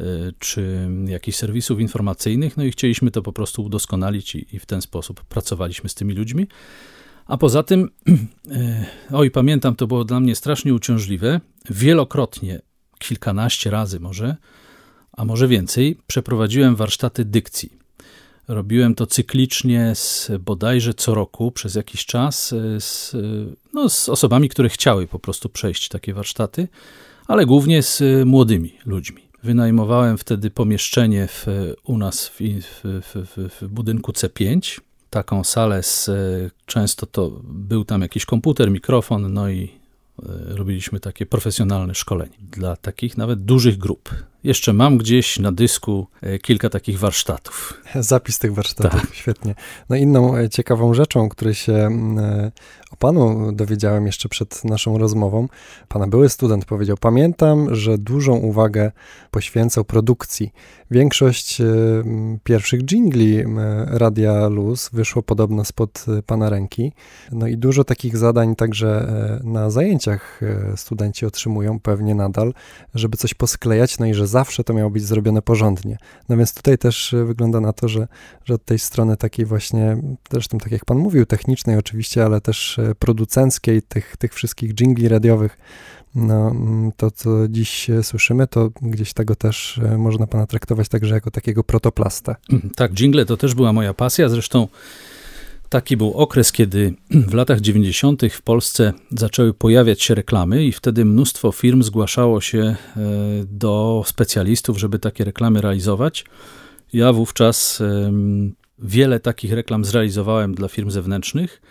y, czy jakichś serwisów informacyjnych, no i chcieliśmy to po prostu udoskonalić i, i w ten sposób pracowaliśmy z tymi ludźmi. A poza tym, *clears throat* oj, pamiętam, to było dla mnie strasznie uciążliwe. Wielokrotnie, kilkanaście razy może, a może więcej, przeprowadziłem warsztaty dykcji. Robiłem to cyklicznie z bodajże co roku przez jakiś czas e, z, e, no, z osobami, które chciały po prostu przejść takie warsztaty, ale głównie z e, młodymi ludźmi. Wynajmowałem wtedy pomieszczenie w, u nas w, w, w, budynku C5, taką salę z, często to był tam jakiś komputer, mikrofon, no i robiliśmy takie profesjonalne szkolenie dla takich nawet dużych grup. Jeszcze mam gdzieś na dysku e, kilka takich warsztatów. Zapis tych warsztatów, tak. świetnie. No inną e, ciekawą rzeczą, której się mm, e, o panu dowiedziałem jeszcze przed naszą rozmową. Pana były student powiedział: Pamiętam, że dużą uwagę poświęcał produkcji. Większość pierwszych jingli Radia Luz wyszło podobno spod pana ręki. No i dużo takich zadań także na zajęciach studenci otrzymują pewnie nadal, żeby coś posklejać, no i że zawsze to miało być zrobione porządnie. No więc tutaj też e, wygląda na to, że, że od tej strony takiej właśnie, zresztą tak jak pan mówił, technicznej oczywiście, ale też producenckiej, tych, tych wszystkich jingli radiowych, no, mm, to, co dziś słyszymy, to gdzieś tego też e, można pana traktować także jako takiego protoplasta. Mm, tak, jingle to też była moja pasja, zresztą Taki był okres, kiedy w latach 90. w Polsce zaczęły pojawiać się reklamy, i wtedy mnóstwo firm zgłaszało się e, do specjalistów, żeby takie reklamy realizować. Ja wówczas wiele takich reklam zrealizowałem dla firm zewnętrznych.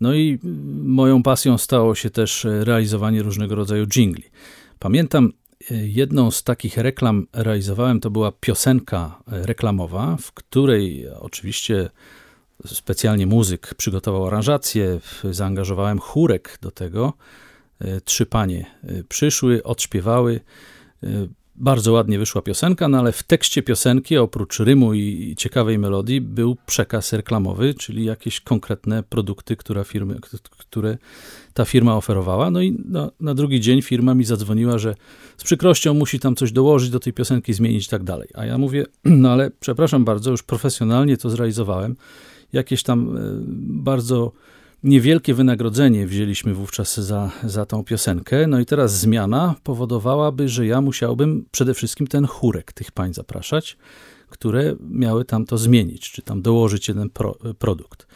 No i moją pasją stało się też realizowanie różnego rodzaju jingli. Pamiętam, e, jedną z takich reklam realizowałem, to była piosenka reklamowa, w której oczywiście specjalnie muzyk przygotował aranżację, zaangażowałem chórek do tego. E, trzy panie e, przyszły, odśpiewały. Bardzo ładnie wyszła piosenka, no ale w tekście piosenki, oprócz rymu i ciekawej melodii, był przekaz reklamowy, czyli jakieś konkretne produkty, które, firmy, które ta firma oferowała. No i na, na, drugi dzień firma mi zadzwoniła, że z przykrością musi tam coś dołożyć do tej piosenki, zmienić i tak dalej. A ja mówię, *clears throat* no ale przepraszam bardzo, już profesjonalnie to zrealizowałem jakieś tam e, bardzo niewielkie wynagrodzenie wzięliśmy wówczas za, za tą piosenkę. No i teraz zmiana powodowałaby, że ja musiałbym przede wszystkim ten chórek tych pań zapraszać, które miały tam to zmienić, czy tam dołożyć jeden pro, produkt.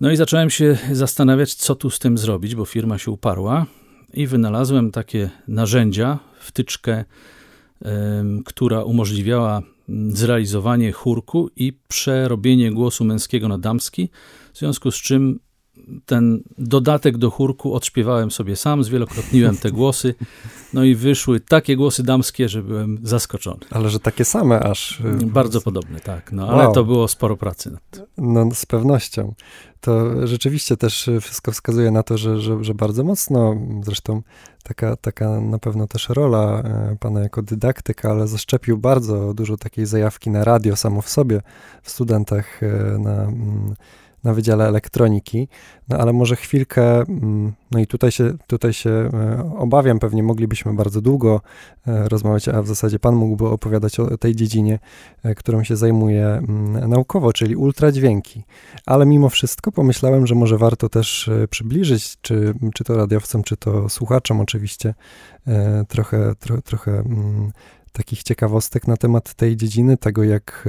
No i zacząłem się zastanawiać, co tu z tym zrobić, bo firma się uparła i wynalazłem takie narzędzia, wtyczkę, która umożliwiała zrealizowanie chórku i przerobienie głosu męskiego na damski, w związku z czym ten dodatek do chórku odśpiewałem sobie sam, zwielokrotniłem te głosy, no i wyszły takie głosy damskie, że byłem zaskoczony. Ale że takie same aż. Y, Bardzo podobne, tak, no ale wow. to było sporo pracy. Nad tym. No z pewnością. To rzeczywiście też wszystko wskazuje na to, że, że, że bardzo mocno, zresztą taka, taka na pewno też rola e, pana jako dydaktyka, ale zaszczepił bardzo dużo takiej zajawki na radio samo w sobie w studentach e, na mm, na Wydziale Elektroniki, no ale może chwilkę, mm, no i tutaj się, tutaj się e, obawiam, pewnie moglibyśmy bardzo długo e, rozmawiać, a w zasadzie Pan mógłby opowiadać o tej dziedzinie, e, którą się zajmuje mm, naukowo, czyli ultradźwięki. Ale mimo wszystko pomyślałem, że może warto też przybliżyć, czy, czy to radiowcom, czy to słuchaczom oczywiście, trochę, tro, trochę mm, takich ciekawostek na temat tej dziedziny, tego jak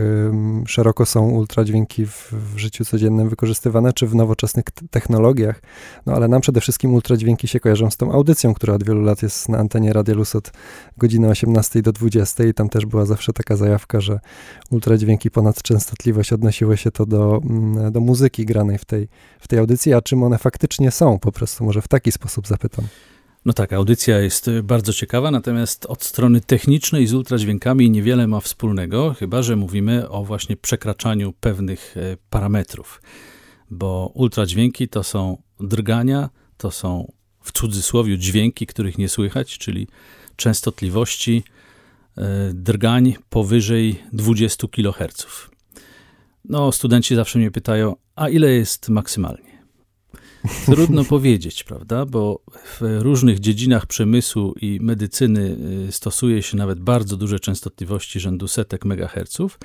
szeroko są ultradźwięki w, w, życiu codziennym wykorzystywane, czy w nowoczesnych technologiach. No ale nam przede wszystkim ultradźwięki się kojarzą z tą audycją, która od wielu lat jest na antenie Radia Luz od godziny 18 do 20 i tam też była zawsze taka zajawka, że ultradźwięki ponad częstotliwość odnosiło się to do, mm, do muzyki granej w tej, w tej audycji, a czym one faktycznie są, po prostu może w taki sposób zapytam. No tak, audycja jest bardzo ciekawa, natomiast od strony technicznej z ultradźwiękami niewiele ma wspólnego, chyba że mówimy o właśnie przekraczaniu pewnych e, parametrów, bo ultradźwięki to są drgania, to są w cudzysłowie dźwięki, których nie słychać, czyli częstotliwości e, drgań powyżej 20 kHz. No, studenci zawsze mnie pytają, a ile jest maksymalnie? Trudno powiedzieć, prawda? Bo w różnych dziedzinach przemysłu i medycyny y, stosuje się nawet bardzo duże częstotliwości rzędu setek megaherców.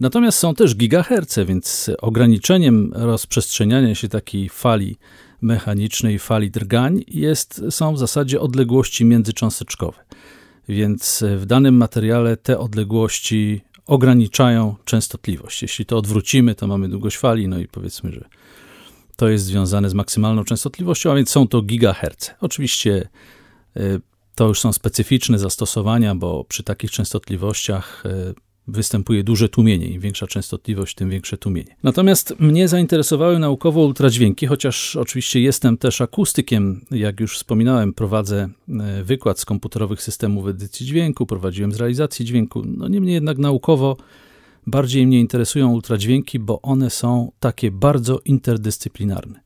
Natomiast są też gigaherce, więc ograniczeniem rozprzestrzeniania się takiej fali mechanicznej, fali drgań jest, są w zasadzie odległości międzycząsteczkowe. Więc w danym materiale te odległości ograniczają częstotliwość. Jeśli to odwrócimy, to mamy długość fali, no i powiedzmy, że to jest związane z maksymalną częstotliwością, a więc są to gigaherce. Oczywiście y, to już są specyficzne zastosowania, bo przy takich częstotliwościach y, występuje duże tłumienie. Im większa częstotliwość, tym większe tłumienie. Natomiast mnie zainteresowały naukowo ultradźwięki, chociaż oczywiście jestem też akustykiem. Jak już wspominałem, prowadzę e, wykład z komputerowych systemów edycji dźwięku, prowadziłem z realizacji dźwięku. No niemniej jednak naukowo bardziej mnie interesują ultradźwięki, bo one są takie bardzo interdyscyplinarne.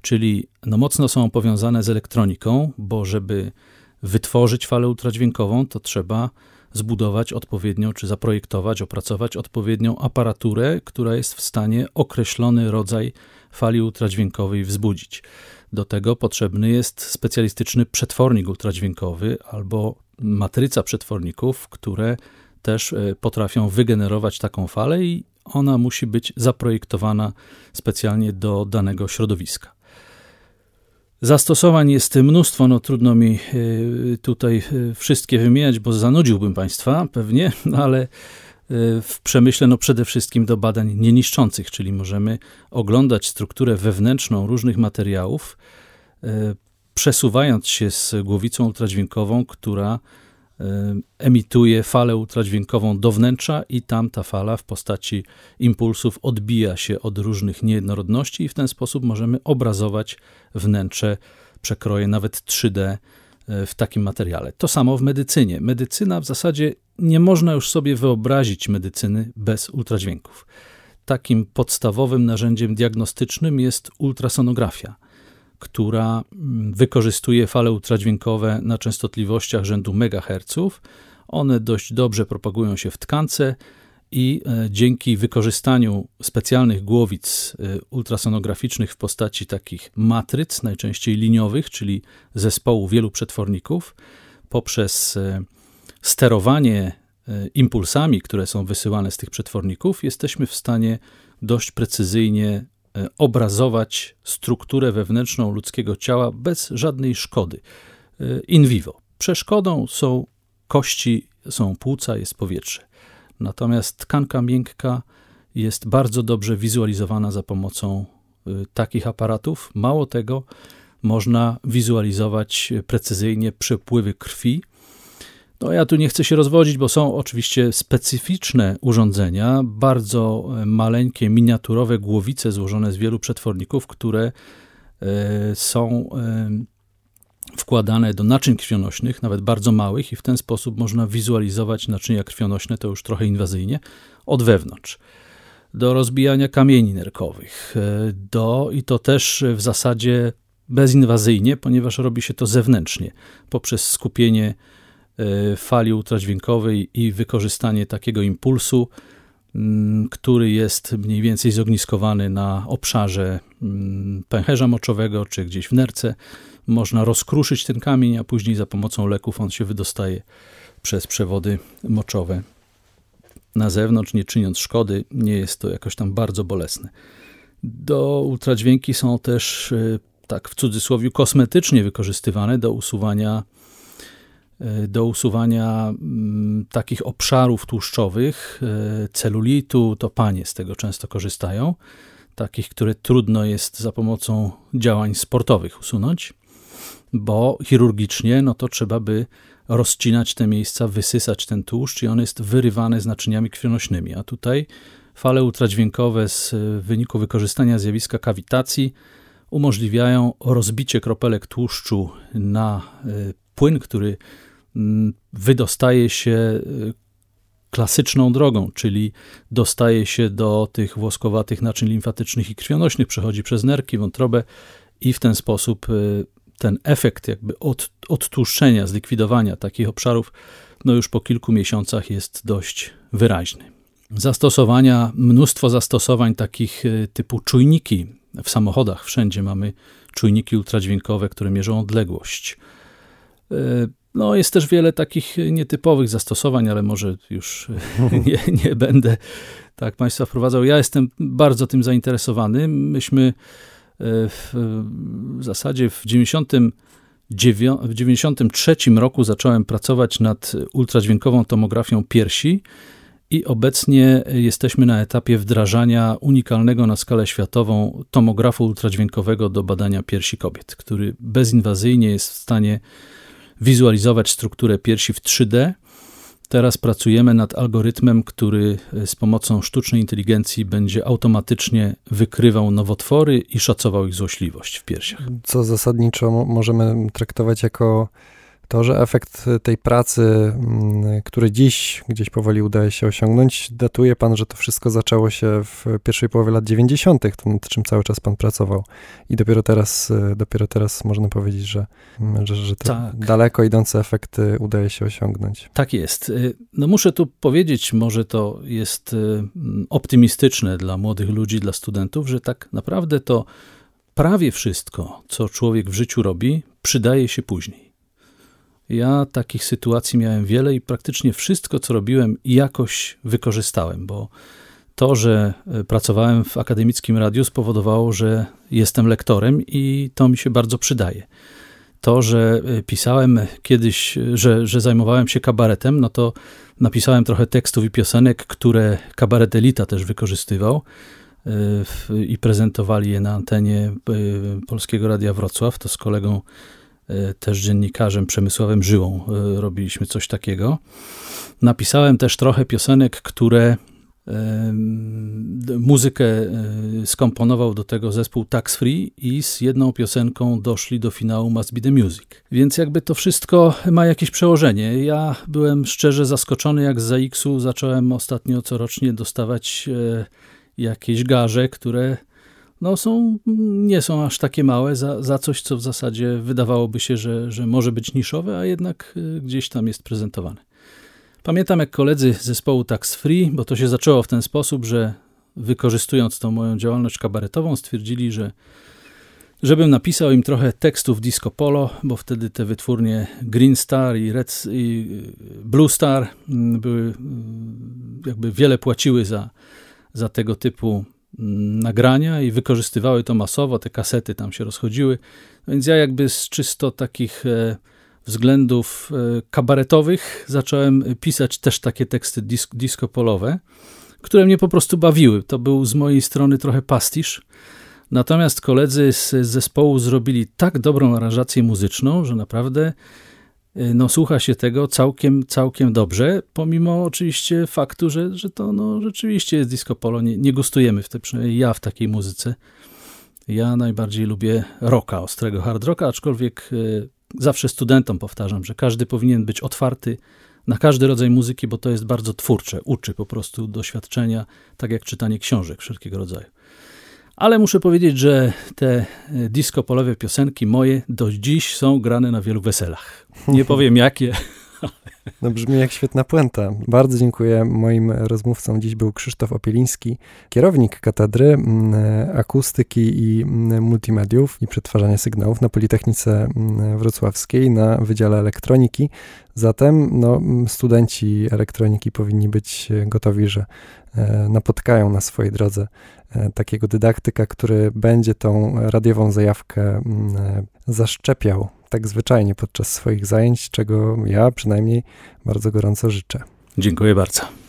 Czyli no mocno są powiązane z elektroniką, bo żeby wytworzyć falę ultradźwiękową, to trzeba zbudować odpowiednią, czy zaprojektować, opracować odpowiednią aparaturę, która jest w stanie określony rodzaj fali ultradźwiękowej wzbudzić. Do tego potrzebny jest specjalistyczny przetwornik ultradźwiękowy albo matryca przetworników, które też e, potrafią wygenerować taką falę i ona musi być zaprojektowana specjalnie do danego środowiska. Zastosowań jest mnóstwo, no trudno mi y, tutaj y, wszystkie wymieniać, bo zanudziłbym Państwa pewnie, *laughs* ale w przemyśle no przede wszystkim do badań nieniszczących, czyli możemy oglądać strukturę wewnętrzną różnych materiałów, przesuwając się z głowicą ultradźwiękową, która emituje falę ultradźwiękową do wnętrza i tam ta fala w postaci impulsów odbija się od różnych niejednorodności i w ten sposób możemy obrazować wnętrze, przekroje nawet 3D e, w takim materiale. To samo w medycynie. Medycyna w zasadzie nie można już sobie wyobrazić medycyny bez ultradźwięków. Takim podstawowym narzędziem diagnostycznym jest ultrasonografia która mm, wykorzystuje fale ultradźwiękowe na częstotliwościach rzędu megaherców. One dość dobrze propagują się w tkance i e, dzięki wykorzystaniu specjalnych głowic e, ultrasonograficznych w postaci takich matryc, najczęściej liniowych, czyli zespołu wielu przetworników, poprzez e, sterowanie impulsami, które są wysyłane z tych przetworników, jesteśmy w stanie dość precyzyjnie obrazować strukturę wewnętrzną ludzkiego ciała bez żadnej szkody e, in vivo. Przeszkodą są kości, są płuca, jest powietrze. Natomiast tkanka miękka jest bardzo dobrze wizualizowana za pomocą e, takich aparatów. Mało tego, można wizualizować precyzyjnie przepływy krwi no ja tu nie chcę się rozwodzić, bo są oczywiście specyficzne urządzenia, bardzo e, maleńkie, miniaturowe głowice złożone z wielu przetworników, które e, są e, wkładane do naczyń krwionośnych, nawet bardzo małych i w ten sposób można wizualizować naczynia krwionośne, to już trochę inwazyjnie, od wewnątrz. Do rozbijania kamieni nerkowych, do, i to też w zasadzie bezinwazyjnie, ponieważ robi się to zewnętrznie, poprzez skupienie fali ultradźwiękowej i wykorzystanie takiego impulsu, mm, który jest mniej więcej zogniskowany na obszarze mm, pęcherza moczowego czy gdzieś w nerce. Można rozkruszyć ten kamień, a później za pomocą leków on się wydostaje przez przewody moczowe na zewnątrz, nie czyniąc szkody. Nie jest to jakoś tam bardzo bolesne. Do ultradźwięki są też, e, tak w cudzysłowie, kosmetycznie wykorzystywane do usuwania do usuwania mm, takich obszarów tłuszczowych, e, celulitu, to panie z tego często korzystają, takich, które trudno jest za pomocą działań sportowych usunąć, bo chirurgicznie no to trzeba by rozcinać te miejsca, wysysać ten tłuszcz i on jest wyrywany z naczyniami krwionośnymi, a tutaj fale ultradźwiękowe z wyniku wykorzystania zjawiska kawitacji umożliwiają rozbicie kropelek tłuszczu na e, płyn, który wydostaje się y, klasyczną drogą, czyli dostaje się do tych włoskowatych naczyń limfatycznych i krwionośnych, przechodzi przez nerki, wątrobę i w ten sposób y, ten efekt jakby od, odtłuszczenia, zlikwidowania takich obszarów, no już po kilku miesiącach jest dość wyraźny. Zastosowania, mnóstwo zastosowań takich y, typu czujniki w samochodach. Wszędzie mamy czujniki ultradźwiękowe, które mierzą odległość. No, jest też wiele takich nietypowych zastosowań, ale może już *laughs* nie, nie będę tak Państwa wprowadzał. Ja jestem bardzo tym zainteresowany. Myśmy e, w, w zasadzie w 90 w 93 roku zacząłem pracować nad ultradźwiękową tomografią piersi i obecnie jesteśmy na etapie wdrażania unikalnego na skalę światową tomografu ultradźwiękowego do badania piersi kobiet, który bezinwazyjnie jest w stanie wizualizować strukturę piersi w 3D Teraz pracujemy nad algorytmem, który e, z pomocą sztucznej inteligencji będzie automatycznie wykrywał nowotwory i szacował ich złośliwość w piersiach. Co zasadniczo możemy traktować jako to, że efekt tej pracy, mm, który dziś gdzieś powoli udaje się osiągnąć, datuje pan, że to wszystko zaczęło się w pierwszej połowie lat 90., nad czym cały czas pan pracował. I dopiero teraz, e, dopiero teraz można powiedzieć, że, mm, że, że te tak. daleko idące efekty udaje się osiągnąć. Tak jest. E, no muszę tu powiedzieć, może to jest e, optymistyczne dla młodych ludzi, dla studentów, że tak naprawdę to prawie wszystko, co człowiek w życiu robi, przydaje się później. Ja takich sytuacji miałem wiele i praktycznie wszystko, co robiłem, jakoś wykorzystałem, bo to, że e, pracowałem w akademickim radiu, spowodowało, że jestem lektorem i to mi się bardzo przydaje. To, że e, pisałem kiedyś, że, że zajmowałem się kabaretem, no to napisałem trochę tekstów i piosenek, które kabaret Elita też wykorzystywał e, i prezentowali je na antenie Polskiego Radia Wrocław. To z kolegą E, też dziennikarzem Przemysławem Żyłą e, robiliśmy coś takiego. Napisałem też trochę piosenek, które muzykę e, skomponował do tego zespół Tax Free i z jedną piosenką doszli do finału Must Be The Music. Więc jakby to wszystko ma jakieś przełożenie. Ja byłem szczerze zaskoczony, jak z ZX-u zacząłem ostatnio corocznie dostawać jakieś garze, które no są, nie są aż takie małe za, za coś, co w zasadzie wydawałoby się, że, że może być niszowe, a jednak y, gdzieś tam jest prezentowane. Pamiętam, jak koledzy z zespołu Tax Free, bo to się zaczęło w ten sposób, że wykorzystując tą moją działalność kabaretową, stwierdzili, że żebym napisał im trochę tekstów disco polo, bo wtedy te wytwórnie Green Star i, Red, i y, Blue Star mm, były, y, jakby wiele płaciły za, za tego typu nagrania i wykorzystywały to masowo, te kasety tam się rozchodziły. Więc ja jakby z czysto takich e, względów e, kabaretowych zacząłem pisać też takie teksty disco polowe, które mnie po prostu bawiły. To był z mojej strony trochę pastisz. Natomiast koledzy z zespołu zrobili tak dobrą aranżację muzyczną, że naprawdę no, słucha się tego całkiem, całkiem dobrze, pomimo oczywiście faktu, że, że to no, rzeczywiście jest disco polo. Nie, nie gustujemy, w te, przynajmniej ja w takiej muzyce. Ja najbardziej lubię rocka, ostrego hard rocka, aczkolwiek y, zawsze studentom powtarzam, że każdy powinien być otwarty na każdy rodzaj muzyki, bo to jest bardzo twórcze, uczy po prostu doświadczenia, tak jak czytanie książek wszelkiego rodzaju. Ale muszę powiedzieć, że te e, disco polowe piosenki moje do dziś są grane na wielu weselach. Nie *laughs* powiem jakie. No brzmi jak świetna puenta. Bardzo dziękuję. Moim rozmówcą dziś był Krzysztof Opieliński, kierownik katedry akustyki i multimediów i przetwarzania sygnałów na Politechnice Wrocławskiej na Wydziale Elektroniki. Zatem no, studenci elektroniki powinni być gotowi, że e, napotkają na swojej drodze E, takiego dydaktyka, który będzie tą radiową zajawkę mm, zaszczepiał tak zwyczajnie podczas swoich zajęć, czego ja przynajmniej bardzo gorąco życzę. Dziękuję bardzo.